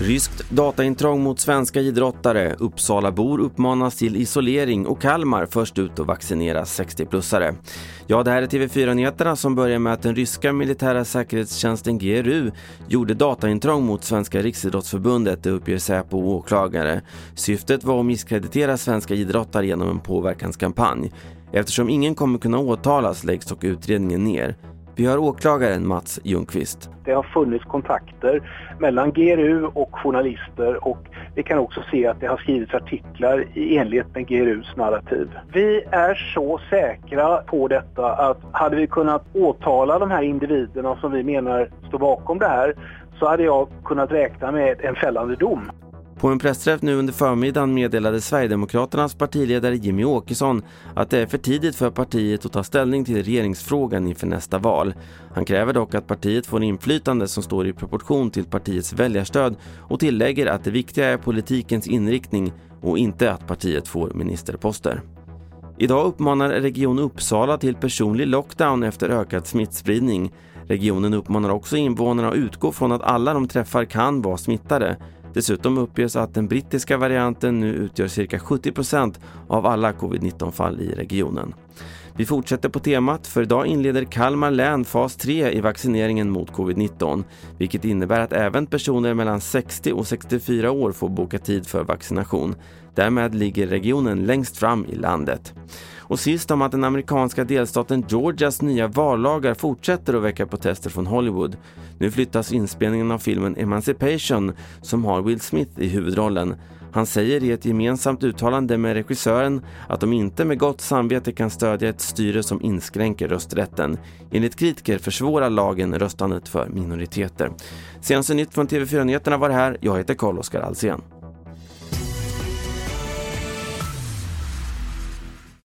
Ryskt dataintrång mot svenska idrottare, Uppsalabor uppmanas till isolering och Kalmar först ut att vaccinera 60-plussare. Ja, det här är TV4-nyheterna som börjar med att den ryska militära säkerhetstjänsten GRU gjorde dataintrång mot Svenska Riksidrottsförbundet, det uppger Säpo och åklagare. Syftet var att misskreditera svenska idrottare genom en påverkanskampanj. Eftersom ingen kommer kunna åtalas läggs dock utredningen ner. Vi har åklagaren Mats Ljungqvist. Det har funnits kontakter mellan GRU och journalister och vi kan också se att det har skrivits artiklar i enlighet med GRUs narrativ. Vi är så säkra på detta att hade vi kunnat åtala de här individerna som vi menar står bakom det här så hade jag kunnat räkna med en fällande dom. På en pressträff nu under förmiddagen meddelade Sverigedemokraternas partiledare Jimmy Åkesson att det är för tidigt för partiet att ta ställning till regeringsfrågan inför nästa val. Han kräver dock att partiet får inflytande som står i proportion till partiets väljarstöd och tillägger att det viktiga är politikens inriktning och inte att partiet får ministerposter. Idag uppmanar Region Uppsala till personlig lockdown efter ökad smittspridning. Regionen uppmanar också invånarna att utgå från att alla de träffar kan vara smittade. Dessutom uppges att den brittiska varianten nu utgör cirka 70% av alla covid-19-fall i regionen. Vi fortsätter på temat, för idag inleder Kalmar län fas 3 i vaccineringen mot covid-19, vilket innebär att även personer mellan 60 och 64 år får boka tid för vaccination. Därmed ligger regionen längst fram i landet. Och sist om att den amerikanska delstaten Georgias nya vallagar fortsätter att väcka protester från Hollywood. Nu flyttas inspelningen av filmen Emancipation som har Will Smith i huvudrollen. Han säger i ett gemensamt uttalande med regissören att de inte med gott samvete kan stödja ett styre som inskränker rösträtten. Enligt kritiker försvårar lagen röstandet för minoriteter. Senaste nytt från TV4 Nyheterna var det här. Jag heter Carl-Oskar Alsen.